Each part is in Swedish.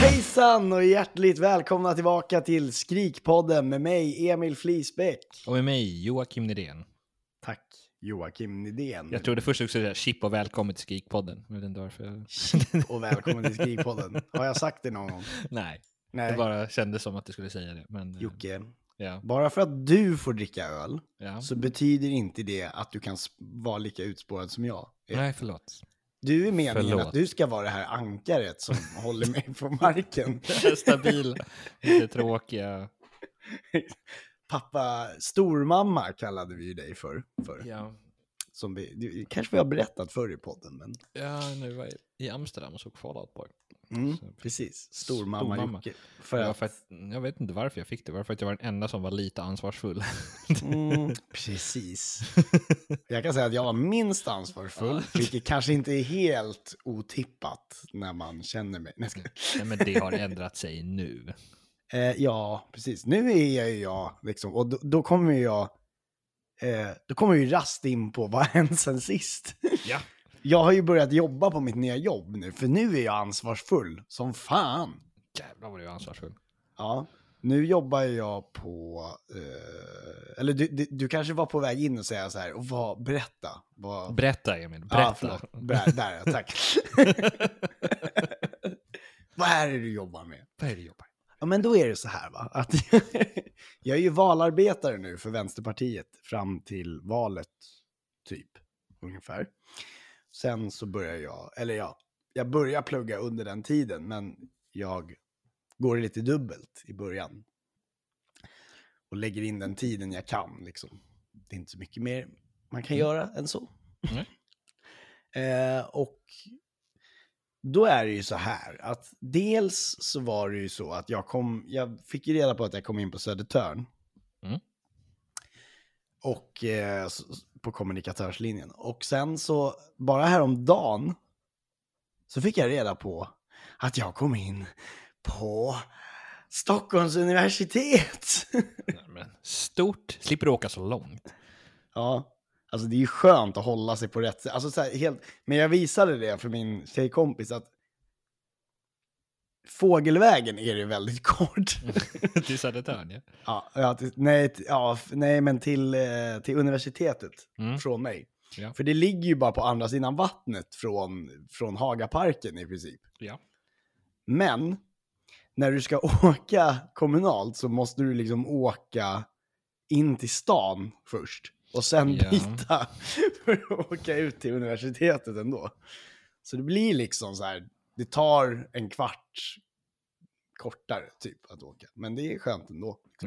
Hejsan och hjärtligt välkomna tillbaka till Skrikpodden med mig Emil Flisbäck. Och med mig Joakim Nydén. Tack Joakim Nydén. Jag trodde först också säga chip och välkommen till Skrikpodden. Jag vet inte varför. jag- Och välkommen till Skrikpodden. Har jag sagt det någon gång? Nej, Nej. det bara kändes som att du skulle säga det. Men, eh, Jocke, Ja, bara för att du får dricka öl ja. så betyder inte det att du kan vara lika utspårad som jag. Nej, förlåt. Du är meningen Förlåt. att du ska vara det här ankaret som håller mig på marken. Stabil, lite tråkiga. Pappa, stormamma kallade vi ju dig för. för. Ja, Som vi, du, kanske vi har berättat förr i podden, men ja nu var jag i Amsterdam och såg Fall Out Boy. Mm, precis. Stormamma, Stormamma. Jocke. För att, för att, jag vet inte varför jag fick det. Det var för att jag var den enda som var lite ansvarsfull. mm, precis. Jag kan säga att jag var minst ansvarsfull, vilket kanske inte är helt otippat när man känner mig. Nej, men det har ändrat sig nu. Eh, ja, precis. Nu är jag ju jag, liksom, och då, då kommer jag, eh, då kommer ju rast in på vad har hänt sen sist. Ja. Jag har ju börjat jobba på mitt nya jobb nu, för nu är jag ansvarsfull som fan. Jävlar vad du är ansvarsfull. Ja, nu jobbar jag på, eh, eller du, du, du kanske var på väg in och säga så här, och vad, berätta. Vad, Berätta Emil, berätta. förlåt. Bra, där, ja, tack. vad är det du jobbar med? Vad är det du jobbar Ja, men då är det så här va, att jag är ju valarbetare nu för Vänsterpartiet fram till valet, typ, ungefär. Sen så börjar jag, eller ja, jag börjar plugga under den tiden, men jag går lite dubbelt i början. Och lägger in den tiden jag kan, liksom. Det är inte så mycket mer man kan göra än så. Nej. Eh, och då är det ju så här att dels så var det ju så att jag kom, jag fick ju reda på att jag kom in på Södertörn. Mm. Och eh, s- s- på kommunikatörslinjen. Och sen så, bara häromdagen, så fick jag reda på att jag kom in på Stockholms universitet. Nej, stort, slipper du åka så långt. Ja, alltså det är ju skönt att hålla sig på rätt sätt. Alltså så här, helt, men jag visade det för min tjejkompis att fågelvägen är det väldigt kort. Till Södertörn ja. ja, ja, till, nej, ja, nej, men till, eh, till universitetet Mm. från mig. Ja. För det ligger ju bara på andra sidan vattnet från, från Hagaparken i princip. ja. Men när du ska åka kommunalt så måste du liksom åka in till stan först. Och sen Ja. byta för att åka ut till universitetet ändå. Så det blir liksom så här, det tar en kvart kortare typ att åka. Men det är skönt ändå. Du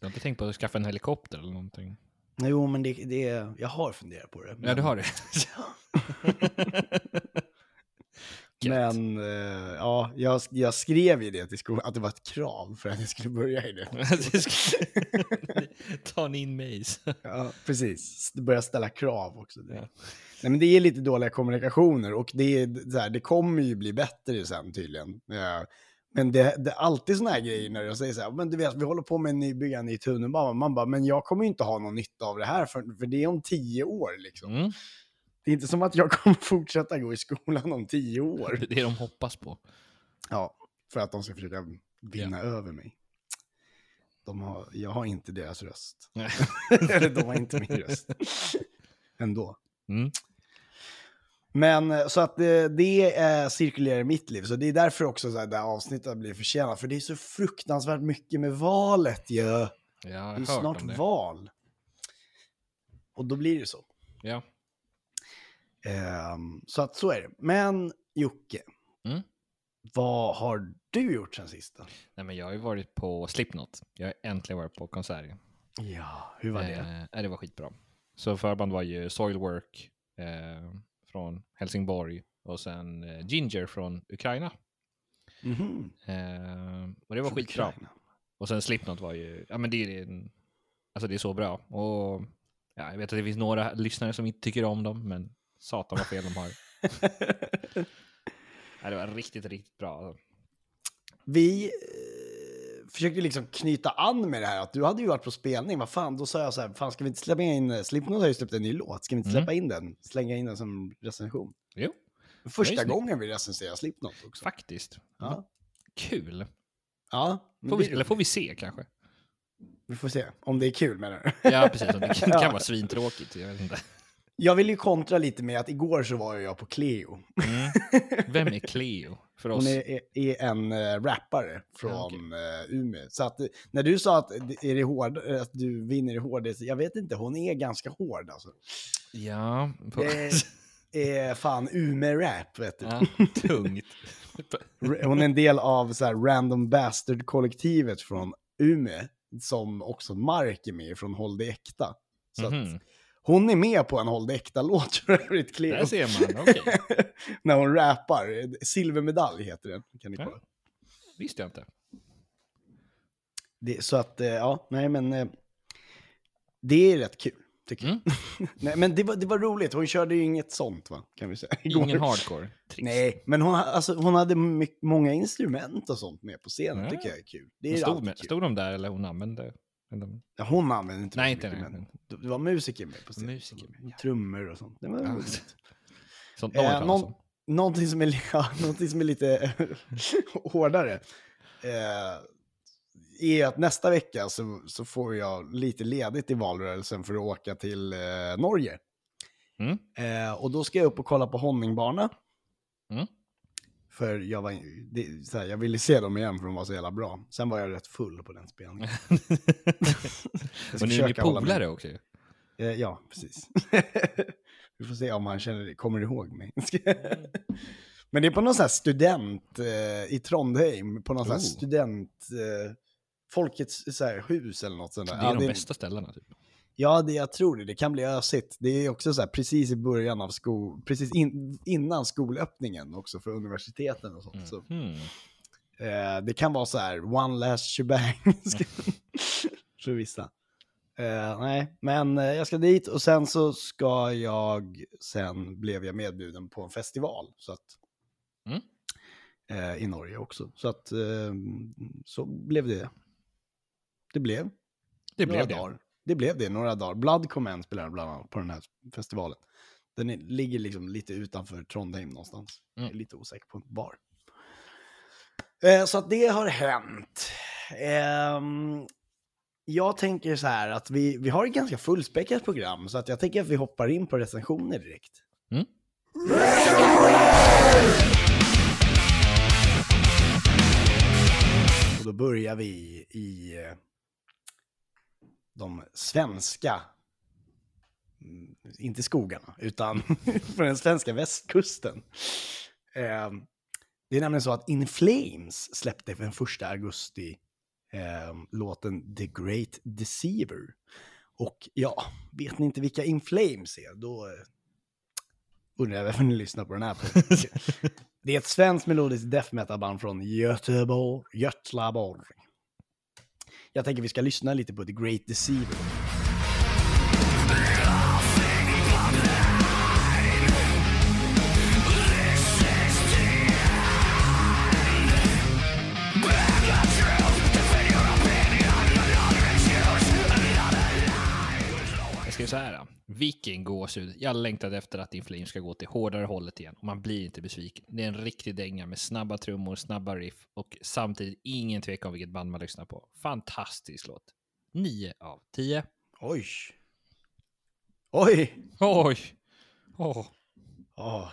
har inte tänkt på att skaffa en helikopter eller någonting? Jo, men det, det, jag har funderat på det. Ja, men- du har det. Men eh, ja, jag, jag skrev ju det till skolan, att det var ett krav för att jag skulle börja i det. Ta in maze. Ja, precis. Börja ställa krav också. Ja. Nej, men det är lite dåliga kommunikationer och det, är, så här, det kommer ju bli bättre sen tydligen. Ja. Men det, det är alltid såna här grejer när jag säger så här, men du vet, vi håller på med en nybyggande i tunnelbanan. Man bara, men jag kommer ju inte ha någon nytta av det här för, för det är om tio år liksom. Mm. Det är inte som att jag kommer fortsätta gå i skolan om tio år. Det är det de hoppas på. Ja, för att de ska försöka vinna över mig. De har, jag har inte deras röst. Eller de har inte min röst. Ändå. Mm. Men eh, så att det, det är cirkulerar i mitt liv. Så det är därför också så här, det här avsnittet blir försenat. För det är så fruktansvärt mycket med valet ju. Jag Det har är hört snart det. val. Och då blir det så. Ja. Ehm, så att så är det. Men Jocke, Mm. vad har du gjort sen sist då? Nej, men jag har ju varit på Slipknot. Jag har äntligen varit på konsert. Ja, hur var det? Eh, det var skitbra. Så förband var ju Soilwork eh, från Helsingborg och sen eh, Ginger från Ukraina. Mhm. Eh, och det var Från skitbra. Ukraina. Och sen Slipknot var ju, ja men det är alltså det är så bra. Och ja, jag vet att det finns några lyssnare som inte tycker om dem, men satan vad fel de har. ja, det var riktigt, riktigt bra. Vi försökte liksom knyta an med det här att du hade ju varit på spelning. Vad fan, då sa jag så här, fan ska vi inte släppa in, Slipknot har ju släppt en ny låt, ska vi inte Mm. släppa in den? Slänga in den som recension. Jo, Första gången vi recenserar Slipknot också. faktiskt. Ja. Kul. Ja, Får vi, det- eller får vi se kanske? vi får se om det är kul med det. Ja, precis. Det kan, Ja. kan vara svintråkigt. Jag vet inte. Jag vill ju kontra lite med att igår så var jag på Cleo. Mm. Vem är Cleo för oss? Hon är, är, en äh, rappare från Ja, okej. eh, Umeå. Så att, eh, när du sa att, är det hård, eh, att du vinner i hårdhet, jag vet inte, hon är ganska hård alltså. Ja, på... Det är fan Umeå-rap, vet du. ja, tungt. Hon är en del av så här random bastard-kollektivet från Umeå, som också Mark är med från Håll det äkta. Så att Mhm. Hon är med på en Håll äkta-låt övrigt, Cleo. Där ser man, okej. När hon rappar. Silvermedalj heter den, kan ni Ja. kolla. Visste jag inte. Det, så att, eh, ja, nej men. eh, Det är rätt kul, tycker jag. Mm. nej, men det var, det var roligt, hon körde ju inget sånt va, kan vi säga. igår. Ingen hardcore. Trist. Nej, men hon, alltså, hon hade många instrument och sånt med på scenen, Ja. tycker jag är kul. Det är Stod, med, kul. stod de där eller hon använde? Eller- Ja, hon använde inte Nej, inte mycket, nej. men det var musiker med på scenen. Musiker med, ja. Trummor och sånt. Det var Ja. roligt. Sånt de Eh, någon, någonting, som är, ja, någonting som är lite hårdare eh, är att nästa vecka så, så får jag lite ledigt i valrörelsen för att åka till eh, Norge. Mm. Eh, och då ska jag upp och kolla på honningbana. Mm. För jag, var, det, så här, jag ville se dem igen för de var så jävla bra. Sen var jag rätt full på den spelningen. Och nu är ni polare också ju. Eh, ja, precis. Vi får se om han känner, kommer ihåg mig. Men det är på någon sån här student eh, i Trondheim, på någon sån här Oh. student, eh, folkets så här, hus eller något sånt där. Det är ja, de bästa ställena typ. Ja, det, jag tror det. Det kan bli ösigt. Det är också så här precis i början av skol, precis in, innan skolöppningen också för universiteten och sånt. Så, Mm. eh, det kan vara så här, one last shebang. för vissa. Eh, nej, men eh, jag ska dit och sen så ska jag, sen blev jag medbjuden på en festival. Så att, Mm. eh, I Norge också. Så att, eh, så blev det. Det blev Det några blev det. dagar. Det blev det, några dagar. Blood Command spelar bland annat på den här festivalen. Den är, ligger liksom lite utanför Trondheim någonstans. Jag är Mm. lite osäker på var. Eh, så att det har hänt. Ehm, jag tänker så här att vi, vi har ett ganska fullspäckat program, så att jag tänker att vi hoppar in på recensioner direkt. Mm. Och då börjar vi i eh, de svenska, mm, inte skogarna, utan på den svenska västkusten. Eh, det är nämligen så att In Flames släppte den 1 augusti eh, låten The Great Deceiver. Och ja, vet ni inte vilka In Flames är, då eh, undrar jag varför ni lyssnar på den här. Det är ett svenskt melodiskt death metal-band från Göteborg, Götlaborg. Jag tänker vi ska lyssna lite på The Great Deceiver. Jag ska säga så här. Vilken gåshud. Jag längtade efter att Inflame ska gå till hårdare hållet igen. Och man blir inte besviken. Det är en riktig dänga med snabba trummor, snabba riff och samtidigt ingen tvekan om vilket band man lyssnar på. Fantastisk låt. 9 av 10. Oj! Oj! Oj! Åh. Ja.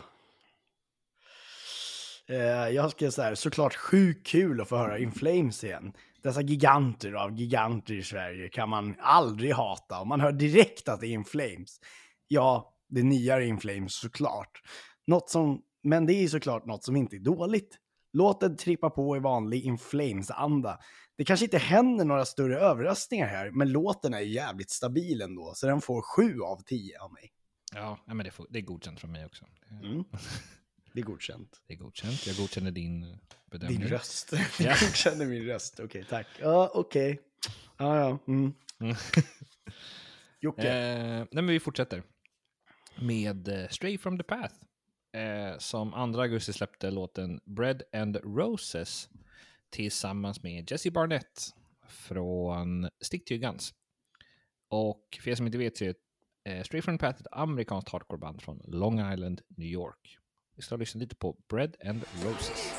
Eh, jag ska säga här, såklart sjukt kul att få höra In Flames igen. Dessa giganter av giganter i Sverige kan man aldrig hata och man hör direkt att det är In Flames. Ja, det nya är In Flames såklart. Något som, men det är såklart något som inte är dåligt. Låten trippar på i vanlig In Flames-anda. Det kanske inte händer några större överraskningar här, men låten är jävligt stabil ändå, så den får 7 av 10 av mig. Ja, men det, får, det är godkänt från mig också. Mm. Det är godkänt. Det är godkänt. Jag godkänner din eh, bedömning. Din röst. Ja. Jag godkänner min röst. Okej, tack. Ja, okej. Ja, ja. Mm. Jocke. Eh, nej, men vi fortsätter med eh, Stray from the Path. Eh, som 2 augusti släppte låten Bread and Roses tillsammans med Jesse Barnett från Stick to Your Guns. Och för er som inte vet så är eh, Stray from the Path ett amerikanskt hardcoreband från Long Island, New York. Vi ska lyssna lite på Bread and Roses.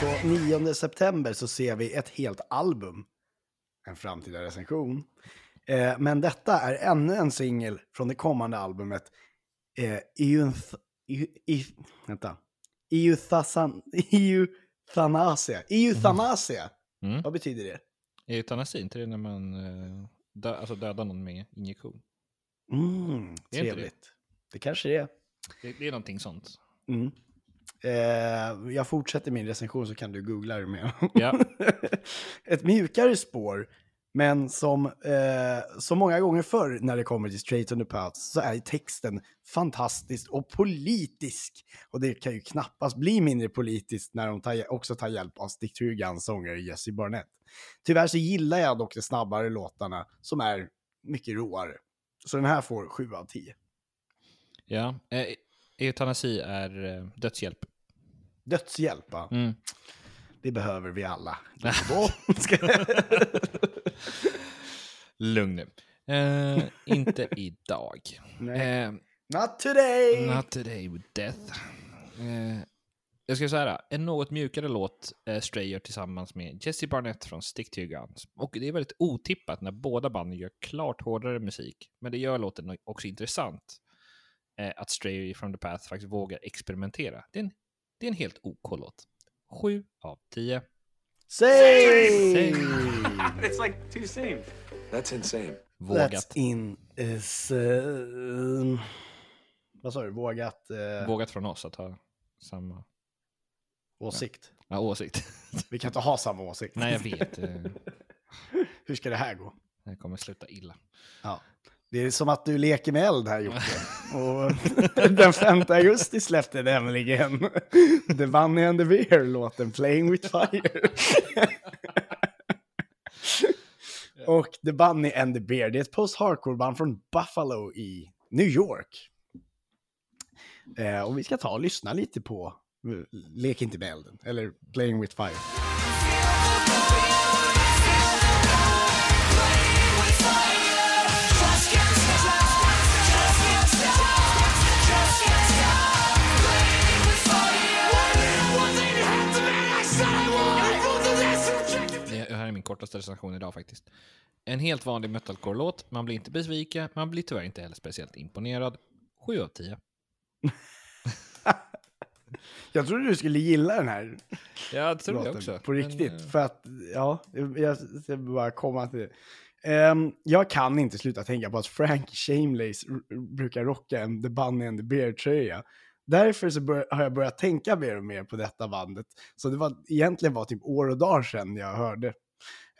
Så 9 september så ser vi ett helt album. En framtida recension. Eh, men detta är ännu en singel från det kommande albumet. Eh, Eunth... Vänta. Euthasan, euthanasia. Euthanasia. Mm. Vad betyder det? Eutanasi, inte det när man eh, dö, alltså dödar någon med injektion? Mm, Det trevligt. Det kanske det är. Det, det är någonting sånt. Mm. Eh, jag fortsätter min recension så kan du googla det med. Ja. Ett mjukare spår, men som eh, så många gånger förr när det kommer till Straight on the Path så är texten fantastisk och politisk. Och det kan ju knappast bli mindre politiskt när de tar, också tar hjälp av Stick Guns sångare Jesse Barnett. Tyvärr så gillar jag dock de snabbare låtarna som är mycket råare. Så den här får 7 av 10. Ja, eh, eutanasi är eh, dödshjälp. Dödshjälp, va? Mm. Det behöver vi alla. Lugn nu. Eh, inte idag. Eh, Not today! not today with death. Eh, jag ska säga en något mjukare låt eh, Stray gör tillsammans med Jesse Barnett från Stick to Your Guns. Och det är väldigt otippat när båda banden gör klart hårdare musik. Men det gör låten också intressant. Eh, att Stray from the Path faktiskt vågar experimentera. Det är en, det är en helt OK låt. 7 av 10. Say! It's like two same. That's insane. Vågat. That's in is... Uh, vad sa du? Vågat uh, Vågat från oss att ha samma åsikt. ja, åsikt. Vi kan inte ha samma åsikt. Nej, jag vet. eh, Hur ska det här gå? Det kommer sluta illa. Ja. Det är som att du leker med eld här Jocke. Och den 5 augusti släppte nämligen The Bunny and the Bear-låten Playing with Fire. Och The Bunny and the Bear, det är ett post-hardcore-band från Buffalo i New York. Eh, och vi ska ta och lyssna lite på eh, Lek inte med elden, eller Playing with Fire. Kortaste recension idag faktiskt. En helt vanlig metalcore-låt. Man blir inte besviken, man blir tyvärr inte heller speciellt imponerad. 7 av 10. Jag trodde du skulle gilla den här Ja, det tror jag låten också. på Men, riktigt. eh, För att, ja, jag ska bara komma till det. Ehm, jag kan inte sluta tänka på att Frank Shameless brukar rocka en The Bunny and the Bear-tröja. Därför så har jag börjat tänka mer och mer på detta bandet. Så det var egentligen var typ år och dagar sedan jag hörde.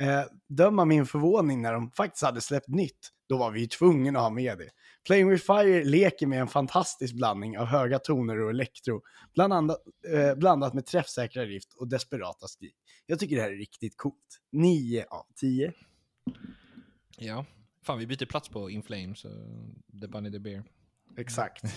Eh, döma min förvåning när de faktiskt hade släppt nytt. Då var vi ju tvungna att ha med det. Playing with Fire leker med en fantastisk blandning av höga toner och elektro. Bland annat, eh, blandat med träffsäkra riff och desperata skrik. Jag tycker det här är riktigt coolt. 9 av 10. Ja. Fan, vi byter plats på In Flames och The Bunny the Bear. Exakt.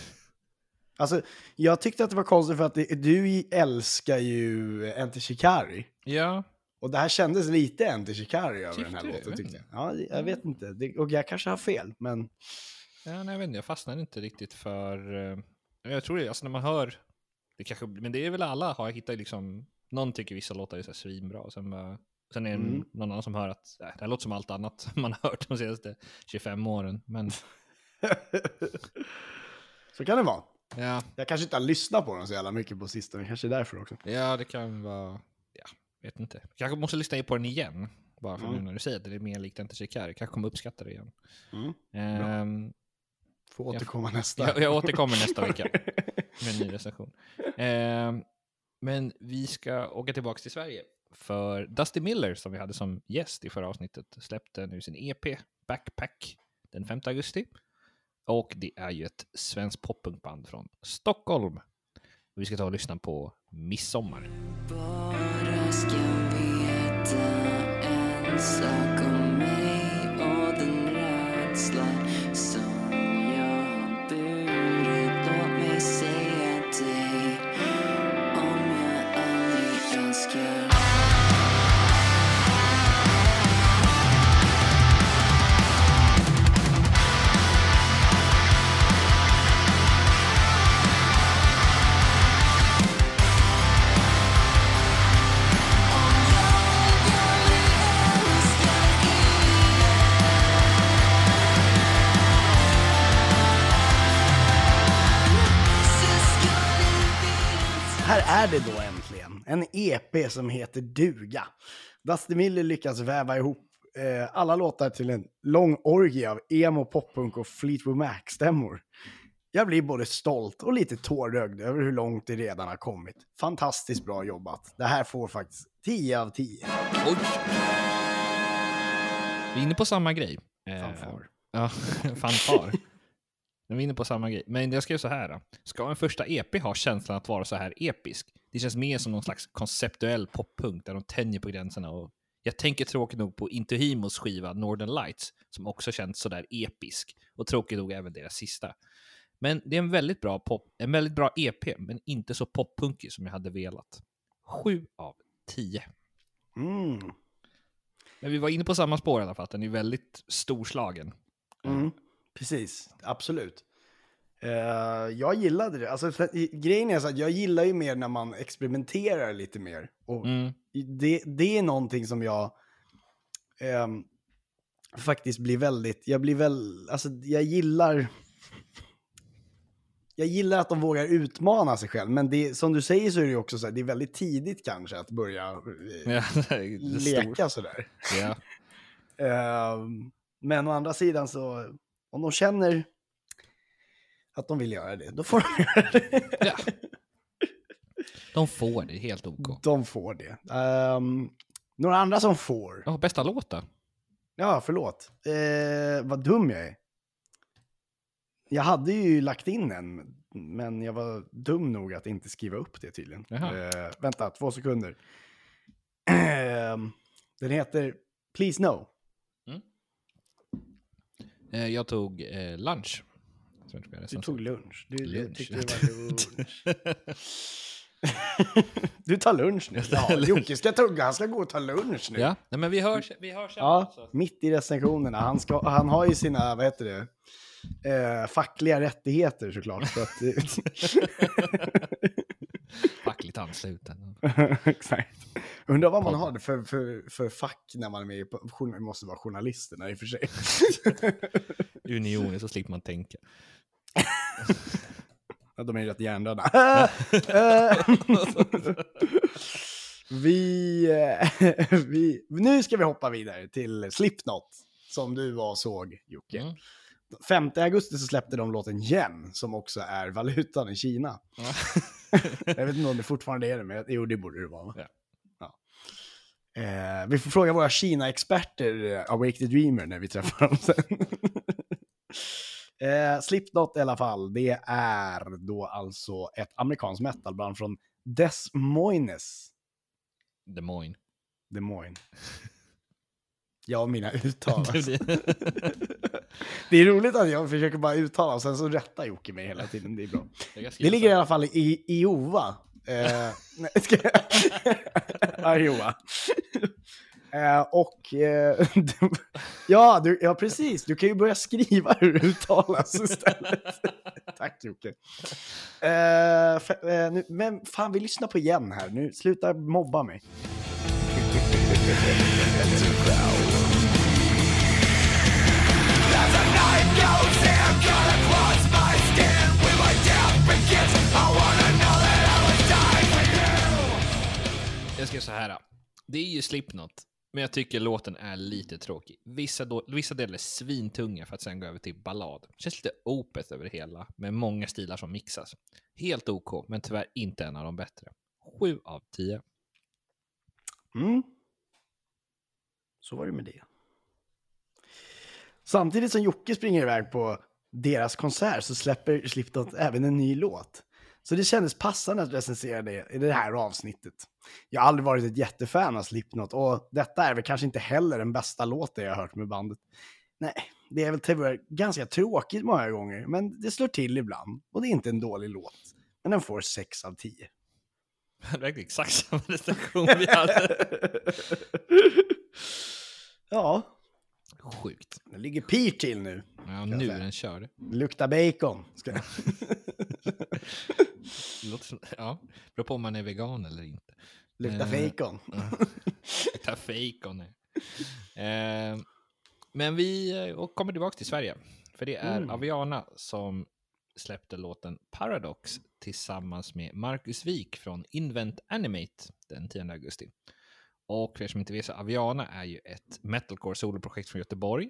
Alltså, jag tyckte att det var konstigt för att det, du älskar ju Enter Shikari. Ja, Och det här kändes lite Enter Shikari över den här låten Jag tyckte jag. Ja, jag vet inte. Det, och jag kanske har fel, men ja nej, jag vet inte. Jag fastnade inte riktigt för... eh, Jag tror det, alltså när man hör... Det kanske, men det är väl alla har hittat liksom... Någon tycker vissa låtar är så här svinbra. Och sen, bara, sen är det Mm. någon annan som hör att äh, det här låter som allt annat man har hört de senaste 25 åren. Men så kan det vara. ja, Jag kanske inte har lyssnat på dem så jävla mycket på sistone, kanske därför också. ja det kan vara... Vet inte. Kanske måste lyssna på den igen. Bara för Mm. nu när du säger att det är mer likt Shikari. Kanske kommer uppskatta det igen. Mm. Ehm, Får återkomma nästa. jag, jag återkommer nästa vecka med en ny recension. Ehm, Men vi ska åka tillbaka till Sverige. För Dusty Miller, som vi hade som gäst i förra avsnittet, släppte nu sin EP Backpack den 5 augusti. Och det är ju ett svenskt poppunkband från Stockholm. Vi ska ta och lyssna på Midsommar rädsla det då äntligen. En EP som heter Duga. Dusty Miller lyckas väva ihop eh, alla låtar till en lång orgie av emo, poppunk och Fleetwood Mac-stämmor. Jag blir både stolt och lite tårögd över hur långt det redan har kommit. Fantastiskt bra jobbat. Det här får faktiskt 10 av 10. Oj! Vi är inne på samma grej. Eh, Fanfar. Ja, fanfar. Vi är inne på samma grej. Men jag skrev så här. då. Ska en första EP ha känslan att vara så här episk? Det känns mer som någon slags konceptuell poppunk där de tänjer på gränserna. Och jag tänker tråkigt nog på Intohimos skiva Northern Lights som också känns så där episk. Och tråkigt nog även deras sista. Men det är en väldigt bra, pop, en väldigt bra EP, men inte så poppunkig som jag hade velat. Sju av tio. Mm. Men vi var inne på samma spår i alla fall, den är väldigt storslagen. Mm. Precis, absolut. Eh, jag gillade det. Alltså, för, grejen är så att jag gillar ju mer när man experimenterar lite mer. Och Mm. det, det är någonting som jag ehm, faktiskt blir väldigt, jag blir väl, alltså jag gillar, jag gillar att de vågar utmana sig själv, men det, som du säger så är det ju också så här, det är väldigt tidigt kanske att börja eh, Ja, leka sådär. Ja. Ehm, men å andra sidan så, om de känner att de vill göra det, då får de göra det. ja. De får det, helt OK. De får det. Ehm, några andra som får? Ja, bästa låt då? Ja, förlåt. Eh, vad dum jag är. Jag hade ju lagt in en, men jag var dum nog att inte skriva upp det tydligen. Eh, vänta, två sekunder. Ehm, den heter Please No. Eh, Jag tog eh, lunch. Som jag tror jag Du tog lunch. Du, Lunch. tyckte det var lunch. du tar lunch nu. Ja, Jocke ska tugga, han ska gå och ta lunch nu. Ja, nej, men vi hörs, vi hörs. Ja, alltså. mitt i recensionerna. Han, ska, han har ju sina, vad heter det, eh, fackliga rättigheter såklart. Så att, Fackligt ansluten. Exakt. Undrar vad man har för, för, för fack när man är med på, journa- måste vara journalisterna i och för sig. Unionen, så slipper man tänka. Ja, de är rätt hjärndöda. Vi, eh, vi, nu ska vi hoppa vidare till Slipknot, som du var och såg, Jocke. Mm. 5 augusti så släppte de låten Yen, som också är valutan i Kina. Ja. Jag vet inte om det fortfarande är det, men jo, det borde det vara. va? Ja. Ja. Eh, vi får fråga våra Kina-experter, eh, Awake the Dreamer, när vi träffar dem sen. eh, Slipknot i alla fall, det är då alltså ett amerikanskt metalband från Des Moines. Des Moines. Des Moines. Jag och mina uttal. alltså. Det är roligt att jag försöker bara uttala och sen så rättar Jocke mig hela tiden. Det är bra. Det ligger i alla fall i Iowa. Eh, nej, ska jag... ja, Iowa. Eh, och eh, ja, du, ja, precis. Du kan ju börja skriva hur det uttalas istället. Tack Jocke. Eh, f- eh, nu, men fan, vi lyssnar på igen här. Nu, sluta mobba mig. Jag ska säga så här. Det är ju Slipknot, men jag tycker låten är lite tråkig. Vissa, då, vissa delar är svintunga för att sen gå över till ballad. Känns lite opet över det hela, med många stilar som mixas. Helt OK, men tyvärr inte en av de bättre. 7 av 10. Mm. Så var det med det. Samtidigt som Jocke springer iväg på deras konsert så släpper Slipknot även en ny låt. Så det kändes passande att recensera det i det här avsnittet. Jag har aldrig varit ett jättefan av Slipknot och detta är väl kanske inte heller den bästa låten jag hört med bandet. Nej, det är väl tyvärr ganska tråkigt många gånger, men det slår till ibland. Och det är inte en dålig låt. Men den får 6 av 10. Det verkar exakt samma recension vi hade. ja, Sjukt. det ligger pir till nu. Ja, nu är den körd. Det luktar bacon. Ska jag... Låter Ja, beror på om man är vegan eller inte. luktar Eh, bacon. Ta fejkon. Eh, men vi eh, och kommer tillbaka till Sverige. För det är Mm. Aviana som släppte låten Paradox tillsammans med Marcus Wik från Invent Animate den 10 augusti. Och för er som inte vet så Aviana är ju ett metalcore soloprojekt från Göteborg.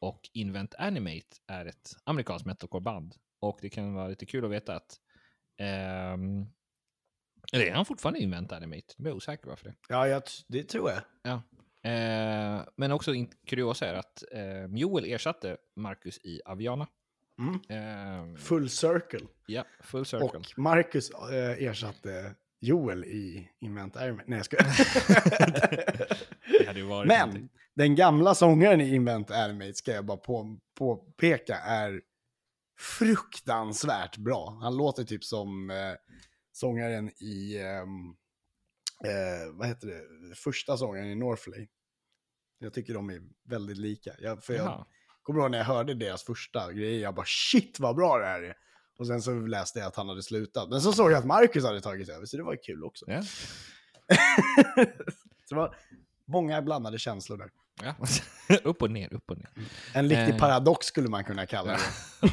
Och Invent Animate är ett amerikanskt metalcore-band. Och det kan vara lite kul att veta att ehm, eller är han fortfarande Invent Animate? Jag är osäker varför det. Ja, jag, det tror jag. Ja. Eh, men också kuriosa är att eh, Joel ersatte Marcus i Aviana. Mm. Eh, Full circle. ja, full circle. Och Marcus eh, ersatte Joel i Invent Man. Nej, jag varit Men någonting. den gamla sångaren i Invent Animate ska jag bara på, påpeka är fruktansvärt bra. Han låter typ som eh, sångaren i, ehm, eh, vad heter det, första sångaren i Northley. Jag tycker de är väldigt lika. Jag, för jag Jaha. kommer ihåg när jag hörde deras första grejer, jag bara shit vad bra det här är. Och sen så läste jag att han hade slutat. Men så såg jag att Marcus hade tagit över, så det var kul också. Ja. så det var många blandade känslor där. Ja. upp och ner, upp och ner. En riktig Eh. paradox skulle man kunna kalla det.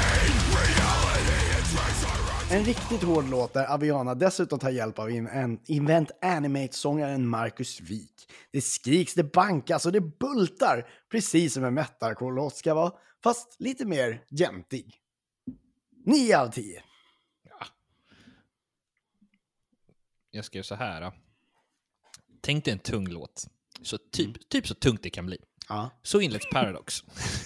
En riktigt hård låt där Aviana dessutom tar hjälp av en Invent Animate-sångaren Marcus Wik. Det skriks, det bankas och det bultar, precis som en metalcore-låt ska vara, fast lite mer gentig. 9 av 10. Jag skrev så här. Då. Tänk dig en tung låt. Så typ, typ så tungt det kan bli. Ja. Så inleds Paradox.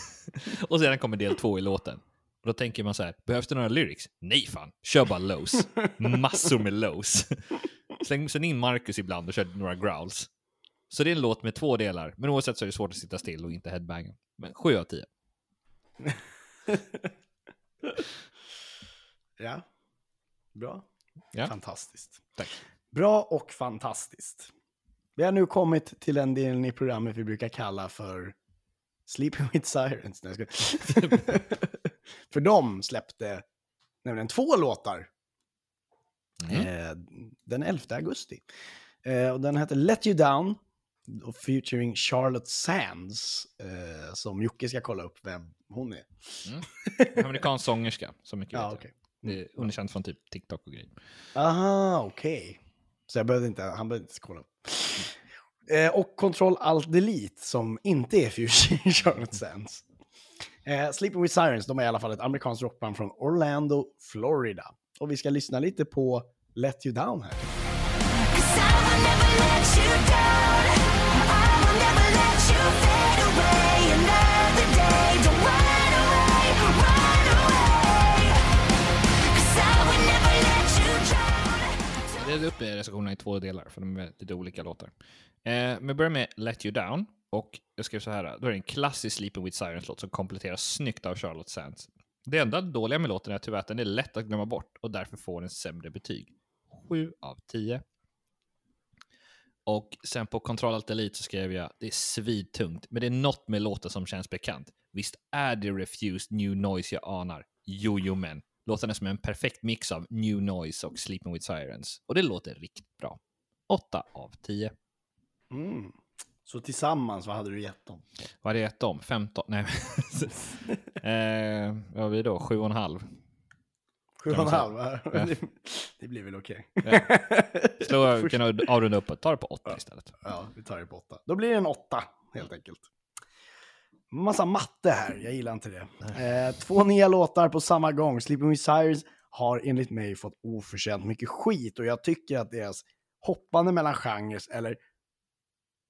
och sedan kommer del två i låten. Och då tänker man så här, behövs det några lyrics? Nej fan, kör bara lows. Massor med lows. Släng sen in Marcus ibland och kör några growls. Så det är en låt med två delar, men oavsett så är det svårt att sitta still och inte headbanga. Men 7 av 10. Ja. Bra. Ja. Fantastiskt. Tack. Bra och fantastiskt. Vi har nu kommit till den delen i programmet vi brukar kalla för Sleeping with Sirens. Nej, jag skojar. för de släppte nämligen två låtar Mm. eh, den 11 augusti. Eh, och den heter Let You Down och featuring Charlotte Sands eh, som Jocke ska kolla upp vem hon är. Amerikansk sångerska, så mycket Ja, vet okej. jag. Det är underkänt från typ TikTok och grejer. Aha, okej. Så jag behövde inte, han behövde inte kolla upp. Eh, och Control Alt Delete som inte är Fusion Charlotte Sands. Eh, Sleeping with Sirens, de är i alla fall ett amerikanskt rockband från Orlando, Florida. Och vi ska lyssna lite på Let You Down här. Delade upp recensionerna i två delar, för de är lite olika låtar. Eh, men vi börjar med Let You Down. Och jag skrev så här, då är det en klassisk Sleeping with Sirens-låt som kompletteras snyggt av Charlotte Sands. Det enda dåliga med låten är tyvärr att den är lätt att glömma bort och därför får den sämre betyg. 7 av 10. Och sen på Control Alt Elite så skrev jag, det är svidtungt, men det är något med låten som känns bekant. Visst är det Refused New Noise jag anar? Jo, jo, men. Låten är som en perfekt mix av New Noise och Sleeping with Sirens. Och det låter riktigt bra. 8 av 10. Mm. Så tillsammans, vad hade du gett dem? Vad hade jag gett dem? 15? Nej. eh, vad har vi då? 7,5. Sju och Kan en man halv? va? Ja. Det, blir väl okej. Slå, Först- kan du avrunda upp och ta det på 8 istället. Ja, vi tar det på åtta. Då blir det en åtta, helt enkelt. Massa matte här, jag gillar inte det. Eh, två nya låtar på samma gång. Sleeping with Sirens har enligt mig fått oförtjänt mycket skit och jag tycker att deras hoppande mellan genrer eller,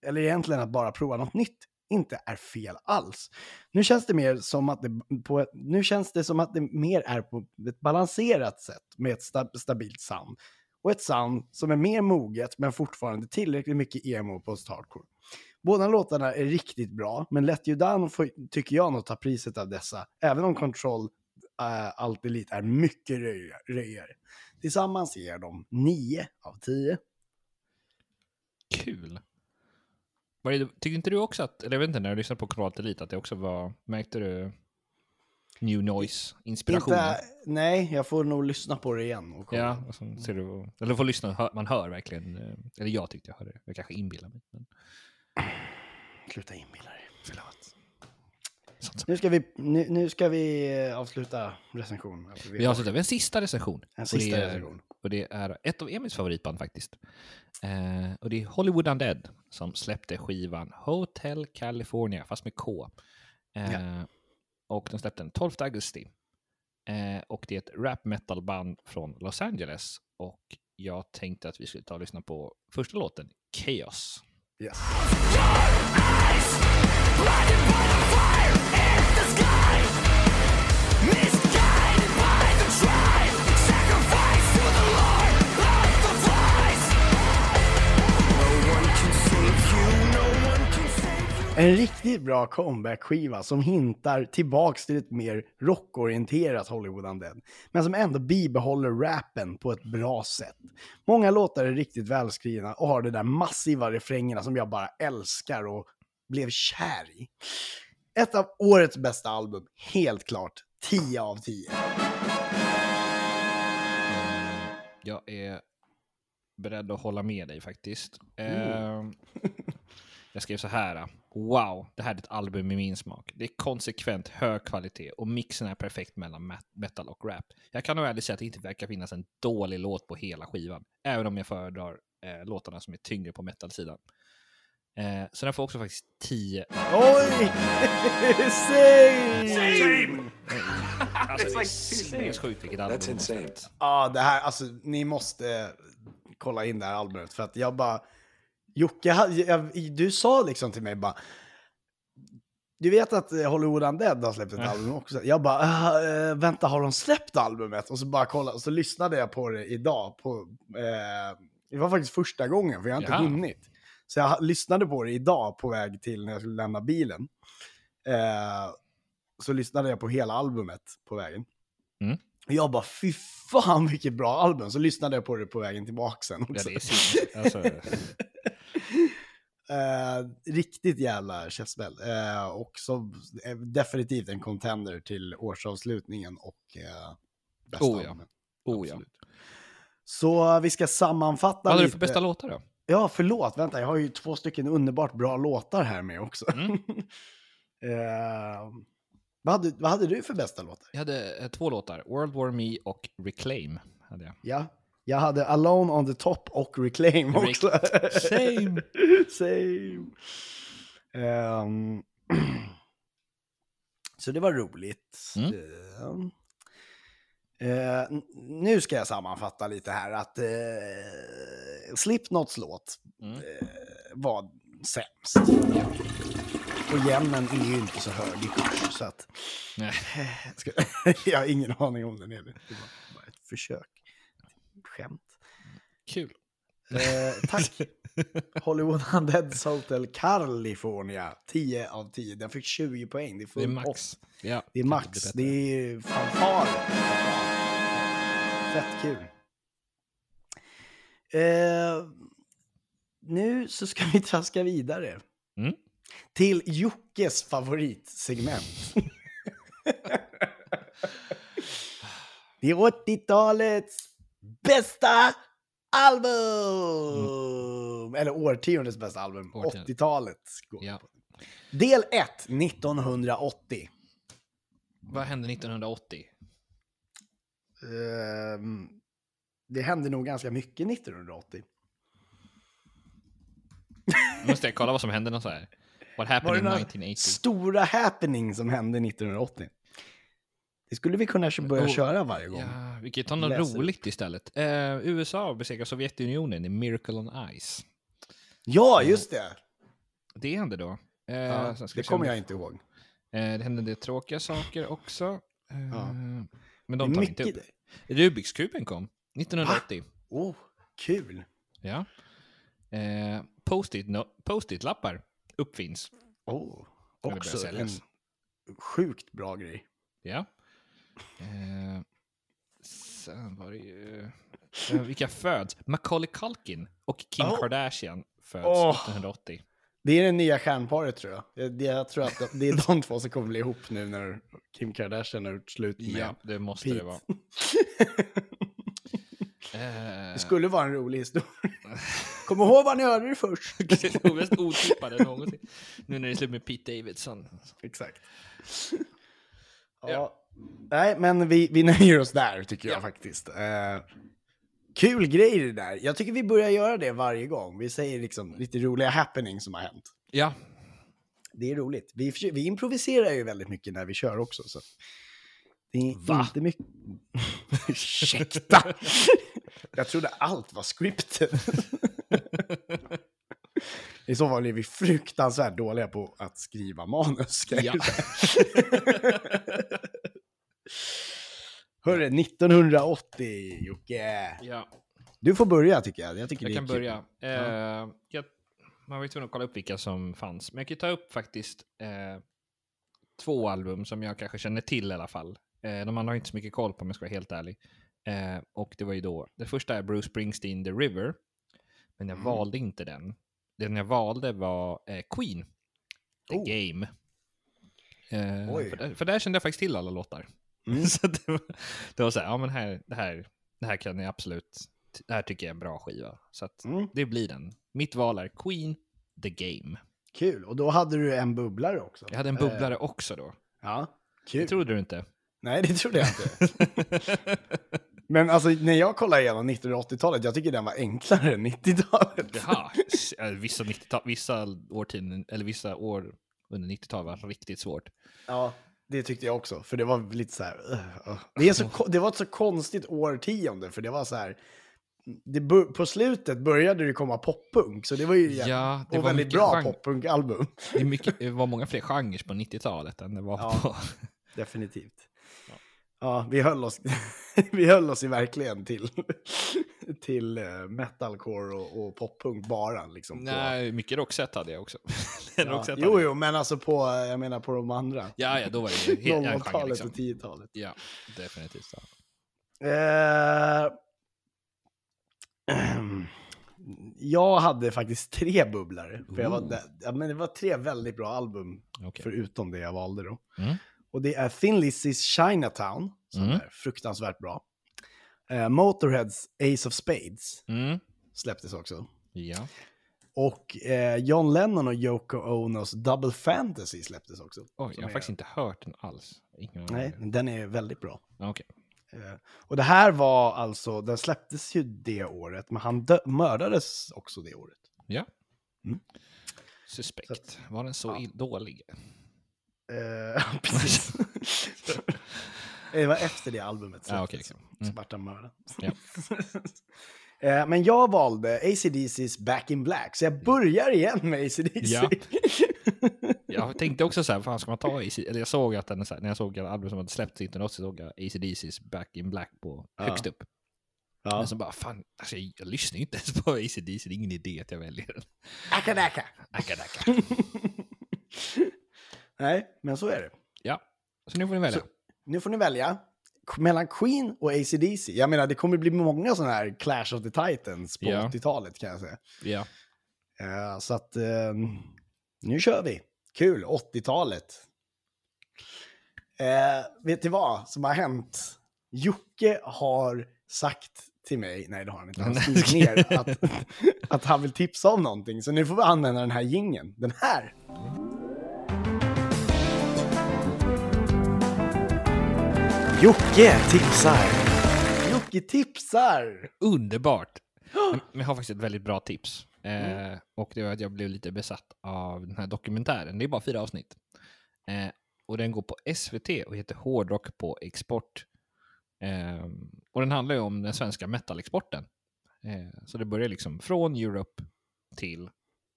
eller egentligen att bara prova något nytt inte är fel alls. Nu känns det mer som att det, på nu känns det som att det mer är på ett balanserat sätt med ett sta, stabilt sound. Och ett sound som är mer moget men fortfarande tillräckligt mycket emo post hardcore. Båda låtarna är riktigt bra, men Let You Down får, tycker jag nog ta priset av dessa, även om Control uh, Alt Elite är mycket röjare. Tillsammans ger de 9 av 10. Kul. Tycker inte du också att, eller jag vet inte, när du lyssnade på Control Elite, att det också var, märkte du New Noise-inspirationen? Inte, nej, jag får nog lyssna på det igen. Och kolla. Ja, och så ser du, eller får lyssna, man hör verkligen, eh, eller jag tyckte jag hörde det, jag kanske inbillar mig. Men, Sluta inbilla dig. förlåt. Nu ska vi, nu, nu ska vi eh, avsluta recensionen. Alltså, Vi avslutar med en sista recension. En Och sista det är- recension. Och det är ett av Emils favoritband faktiskt. Eh, och det är Hollywood Undead som släppte skivan Hotel California, fast med K. Eh, Ja. Och de släppte den 12 augusti. Eh, och det är ett rap metal band från Los Angeles. Och jag tänkte att vi skulle ta och lyssna på första låten, Chaos. Yes. En riktigt bra comeback-skiva som hintar tillbaks till ett mer rockorienterat Hollywood Undead, men som ändå bibehåller rappen på ett bra sätt. Många låtar är riktigt välskrivna och har de där massiva refrängerna som jag bara älskar och blev kär i. Ett av årets bästa album, helt klart. 10 av 10. Mm, Jag är beredd att hålla med dig faktiskt. Eh, jag skrev så här. Wow, det här är ett album i min smak. Det är konsekvent hög kvalitet och mixen är perfekt mellan metal och rap. Jag kan nog ärligt säga att det inte verkar finnas en dålig låt på hela skivan, även om jag föredrar eh, låtarna som är tyngre på metal-sidan. Eh, så den får också faktiskt 10. Oj! Same! Alltså, det är sinnessjukt vilket album. That's insane. Ja, det här, alltså ni måste kolla in det här albumet för att jag bara... Jocke, jag, du sa liksom till mig bara... Du vet att eh, Hollywood Undead har släppt ett album också? Jag bara, "Ah, eh, vänta, har de släppt albumet? Och så bara kolla, och så lyssnade jag på det idag. På, eh, det var faktiskt första gången, för jag har inte Jaha. hunnit. Så jag lyssnade på det idag på väg till när jag skulle lämna bilen. Eh, så lyssnade jag på hela albumet på vägen. Mm. Och jag bara, fy fan vilket bra album. Så lyssnade jag på det på vägen tillbaka sen Ja, också. det är. Alltså, Eh, riktigt jävla käftsmäll. Eh, och så eh, definitivt en contender till årsavslutningen och eh, bästa Oh ja. oh ja. Så vi ska sammanfatta Vad hade du lite. för bästa låtar då? Ja, förlåt. Vänta, jag har ju två stycken underbart bra låtar här med också. Mm. eh, vad, hade, vad hade du för bästa låtar? Jag hade eh, två låtar, World War Me och Reclaim. Hade jag. Ja, jag hade Alone on the Top och Reclaim Rec- också. Same. Same. Ehm, så det var roligt. Mm. Eh, n- nu ska jag sammanfatta lite här att uh, Slipknots låt Mm. eh, var sämst. Och jämnen är ju inte så hög i kurs, så att Nej. jag, har ingen aning om den heller. Det var bara ett försök. Skämt. Kul. Eh, tack. Hollywood Undeads Hotel California. 10 av 10. Den fick 20 poäng. Det är, Det är max. Ja, Det är max. Det bättre. är fanfar. Fett kul. Eh, nu så ska vi traska vidare. Mm. Till Jockes favoritsegment. Det är 80-talets bästa album! album, eller årtiondets bästa album, Årtionde. 80-talet. Ja. Del 1, 1980. Vad hände 1980? Ehm, det hände nog ganska mycket 1980. Måste jag kolla vad som hände så här? What happened in några 1980? stora happening som hände 1980? Det skulle vi kunna börja Oh, köra varje gång. Ja, vi kan ju ta något Läser roligt istället. Eh, USA besegrar Sovjetunionen i Miracle on Ice. Ja, just det! Det hände då. Eh, Ja, det kommer jag inte ihåg. Eh, det hände del tråkiga saker också. Eh, Ja. Men Det de tar vi inte mycket. upp. Rubiks kuben kom 1980. Oh, kul! Ja. Eh, Post-it no, post-it-lappar uppfinns. Oh, också en sjukt bra grej. Ja. Eh, sen var det ju... Eh, vilka föds? Macaulay Culkin och Kim Oh. Kardashian föds Oh. 1980. Det är det nya stjärnparet tror jag. Jag, jag tror att det är de två som kommer bli ihop nu när Kim Kardashian har gjort slut med Ja, det måste Pete. det vara. Eh, Det skulle vara en rolig historia. Kom ihåg vad ni hörde det först. det mest otippade någonsin. Nu när det är slut med Pete Davidson. Exakt. Ja. Nej, men vi, vi nöjer oss där tycker jag Ja. faktiskt. Eh, kul grej det där. Jag tycker vi börjar göra det varje gång. Vi säger liksom lite roliga happenings som har hänt. Ja, Det är roligt. Vi, vi improviserar ju väldigt mycket när vi kör också. Så. Det är Va? inte mycket... Ursäkta! jag trodde allt var scripted. I så fall är vi fruktansvärt dåliga på att skriva manus. Ja. Hörru, 1980 Jocke. ja. Du får börja tycker jag. Jag, tycker jag kan börja. Eh, jag, man var ju tvungen att kolla upp vilka som fanns. Men jag kan ta upp faktiskt eh, två album som jag kanske känner till i alla fall. Eh, de andra har inte så mycket koll på om jag ska vara helt ärlig. Eh, och det var ju då, det första är Bruce Springsteen, The River. Men jag Mm. valde inte den. Den jag valde var eh, Queen, The Oh. Game. Eh, för, där, för där kände jag faktiskt till alla låtar. Mm. så det var, det var så här, ja men här, det här, det här kan jag absolut, det här tycker jag är en bra skiva. Så att Mm. det blir den. Mitt val är Queen, The Game. Kul. Och då hade du en bubblare också. Jag hade en Eh, bubblare också då. Ja, kul. Det trodde du inte? Nej, det trodde jag inte. Men alltså när jag kollar igenom 1980-talet, jag tycker den var enklare än 90-talet. Jaha, eh, vissa, 90 vissa årtionden, eller vissa år under 90-talet var riktigt svårt. Ja, det tyckte jag också. För det var lite så här... uh, uh. Det, är så, det var ett så konstigt årtionde, för det var så här... Det på slutet började det komma poppunk, så det var ju Ja, det och var väldigt bra poppunkalbum. Det, mycket, det var många fler genrer på 90-talet än det var Ja. på... Definitivt. Ja, vi höll oss, vi höll oss ju verkligen till, till eh, metalcore och, och poppunk bara. Liksom, på- Nej, mycket Roxette hade jag också. Ja, Roxette jo, jo, men alltså på, eh, jag menar på de andra. Ja, ja, då var det ju helt en genre 00-talet liksom. och 10-talet. Ja, definitivt. Så. Eh, jag hade faktiskt tre bubblare. För jag var, ja, men det var tre väldigt bra album, Okej. förutom det jag valde då. Mm. Och det är Thin Lizzy's Chinatown, som Mm. är fruktansvärt bra. Eh, Motorheads Ace of Spades Mm. släpptes också. Ja. Och eh, John Lennon och Yoko Onos Double Fantasy släpptes också. Oj, jag har är- faktiskt inte hört den alls. Ingen. Nej, men den är väldigt bra. Okej. Eh, och det här var alltså, den släpptes ju det året, men han mördades också det året. Ja. Mm. Suspekt. Var den så ja. dålig? Eh, precis. det var efter det albumet Ja, släpptes. okej. Mm. Så vart han mördad. Ja. Eh, Men jag valde ACDC's Back in Black, så jag börjar igen med ACDC. Ja. Jag tänkte också så här, fan ska man ta AC? Eller jag såg att den, så när jag såg att album som hade släppts 1980 såg jag ACDC's Back in Black på Ja. högst upp. Ja. Men så bara, fan, alltså, jag, jag lyssnar ju inte ens på ACDC, det är ingen idé att jag väljer den. Akadaka. Akadaka. Nej, men så är det. Ja, så nu får ni välja. Så- Nu får ni välja mellan Queen och ACDC. Jag menar, det kommer bli många sådana här Clash of the Titans på Ja. 80-talet kan jag säga. Ja. Eh, så att eh, nu kör vi. Kul, 80-talet. Eh, vet ni vad som har hänt? Jocke har sagt till mig, nej det har han inte, han skrivit ner att, att han vill tipsa om någonting. Så nu får vi använda den här gingen. Den här! Jocke tipsar! Jocke tipsar! Underbart! Jag har faktiskt ett väldigt bra tips. Eh, och det var att jag blev lite besatt av den här dokumentären. Det är bara fyra avsnitt. Eh, och den går på SVT och heter Hårdrock på export. Eh, och den handlar ju om den svenska metalexporten. Eh, så det börjar liksom från Europe till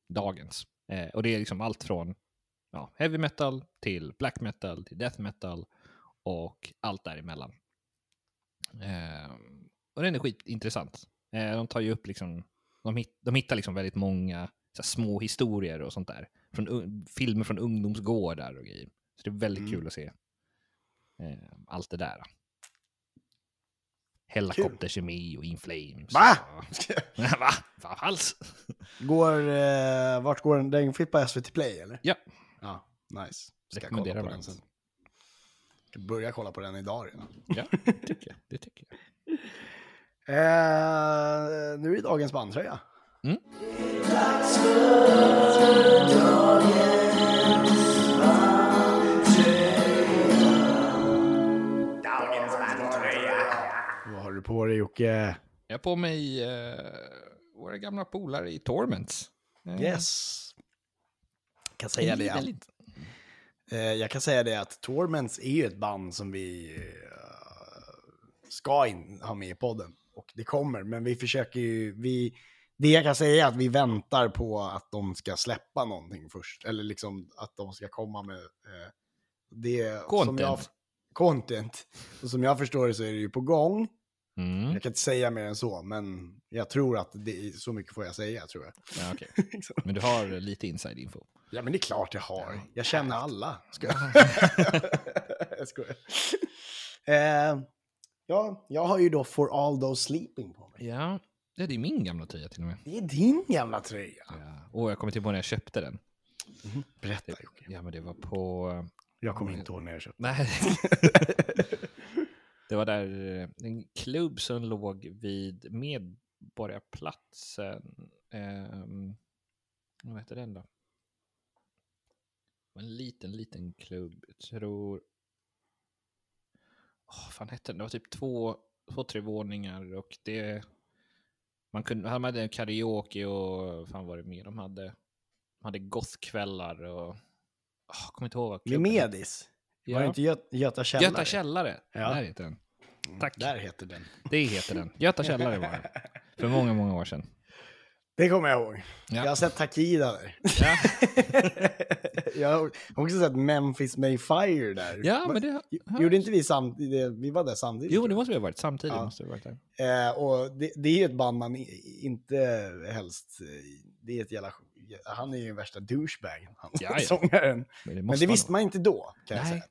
dagens. Och det är liksom allt från ja, heavy metal till black metal till death metal och allt däremellan. Eh, och den är skitintressant. Eh, de tar ju upp liksom, de, hit, de hittar liksom väldigt många här, små historier och sånt där. Från, filmer från ungdomsgårdar och grejer. Så det är väldigt Mm. kul att se eh, allt det där. Helikopterkemi och Inflames. Va? Och... Va? Va? Alls? Går, eh, vart går den? Den finns på SVT Play eller? Ja. Ja, nice. Ska jag kolla på den sen. Ska börja kolla på den idag redan. Ja, det tycker jag. Det tycker jag. Eh, nu är det dagens bandtröja. Mm. Vad har du på dig Jocke? Jag har på mig eh, våra gamla polare i Torments. Eh, Yes. Kan säga det. Eh, jag kan säga det att Torments är ju ett band som vi eh, ska in, ha med i podden. Och det kommer, men vi försöker ju, vi, det jag kan säga är att vi väntar på att de ska släppa någonting först. Eller liksom att de ska komma med eh, det. Som jag, Content. content. Och som jag förstår det så är det ju på gång. Mm. Jag kan inte säga mer än så, men jag tror att det är, så mycket får jag säga tror jag. Ja, okej. Men du har lite inside info. Ja, men det är klart jag har. Jag känner alla. Ska jag? jag skojar. Eh, ja, jag har ju då For All Those Sleeping på mig. Ja, det är min gamla tröja till och med. Det är din gamla tröja. Ja. Och jag kommer till på när jag köpte den. Berätta Jocke. Ja, men det var på... Jag kommer inte ihåg när jag köpte. Nej. det var där eh, en klubb som låg vid Medborgarplatsen. Eh, vad heter den då? Det var En liten, liten klubb. Jag tror... Vad fan hette den? Det var typ två, två tre våningar och det... Man kunde, de hade karaoke och fan var det mer de hade? De hade gothkvällar och... Oh, kommer inte ihåg vad klubben hette. Var det inte Göt Göta källare? Göta källare. Ja. Där heter den. Mm, Tack. Där heter den. Det heter den. Göta källare var det. För många, många år sedan. Det kommer jag ihåg. Ja. Jag har sett Takida där. Ja, jag har också sett Memphis Mayfire där. ja men det... Gjorde inte vi samtidigt? Vi var där samtidigt. Jo, det jag. måste vi ha varit. Samtidigt Ja. måste vi ha varit där. Eh, och det, det är ju ett band man inte helst... eh, Det är ett jävla... Han är ju den värsta douchebagen, han Ja, ja. sångaren. Men det, Men det visste man inte då, kan jag Nej. säga.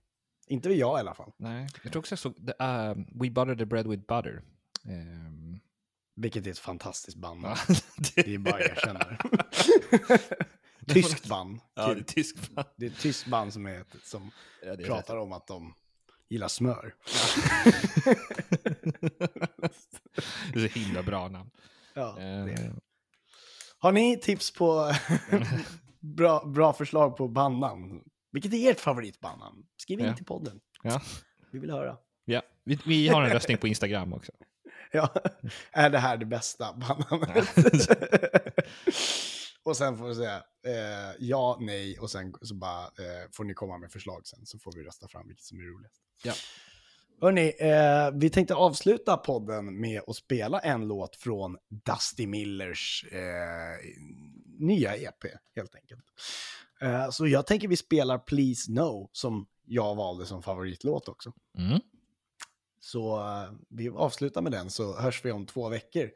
Inte jag i alla fall. Nej, jag tror också jag såg the, uh, We butter the bread with butter. Ehm, Vilket är ett fantastiskt band. ja, Det är bara erkänna det. Tyskt band. Ja, det är tyskt band. Det är ett tyskt band som, är, som Ja, det pratar om att de gillar smör. Det är så himla bra namn. Ja, det är det. Eh, Har ni tips på bra, bra förslag på bandnamn? Vilket är ert favoritbandnamn? Skriv in Ja. till podden. ja. Vi vill höra. ja. Vi, vi har en röstning på Instagram också. Ja, är det här det bästa bandnamnet? och sen får vi säga eh, ja, nej och sen så bara eh, får ni komma med förslag sen så får vi rösta fram vilket som är roligast. Ja. Hörni, eh, vi tänkte avsluta podden med att spela en låt från Dusty Millers eh, nya EP, helt enkelt. Eh, så jag tänker vi spelar Please No, som jag valde som favoritlåt också. Mm. Så eh, vi avslutar med den så hörs vi om två veckor.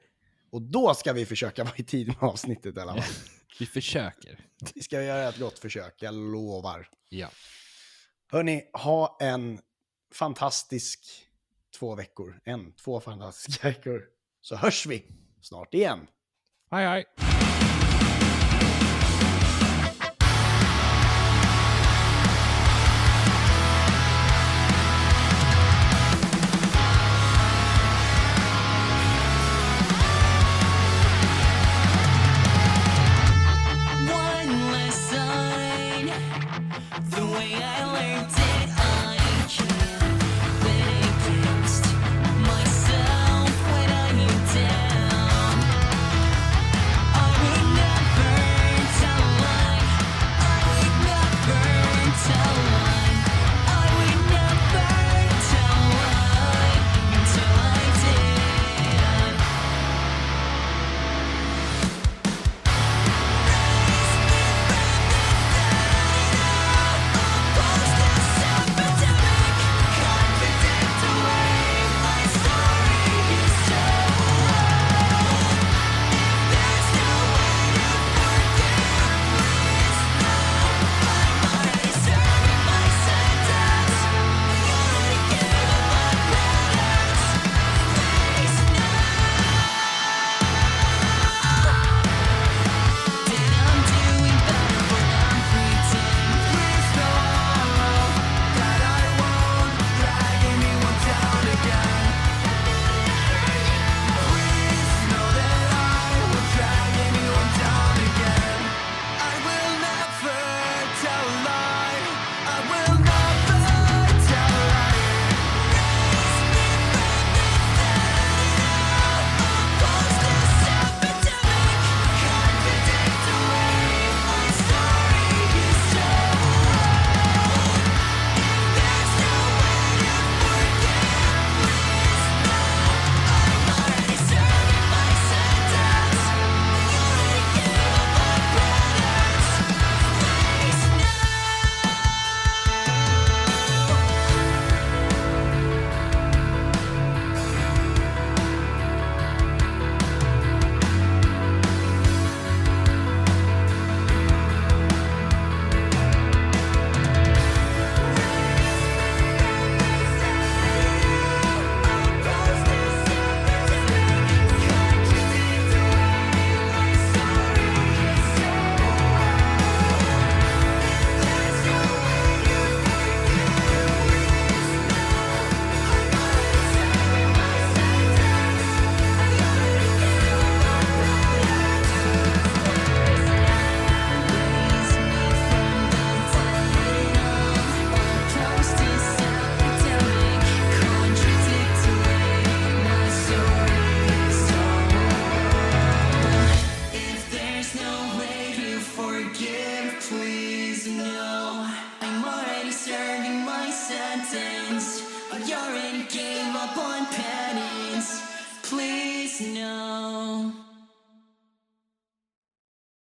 Och då ska vi försöka vara i tid med avsnittet i alla fall. Vi försöker. Vi ska göra ett gott försök, jag lovar. Ja. Hörni, ha en fantastisk två veckor. En, två fantastiska veckor. Så hörs vi snart igen. Hej, hej.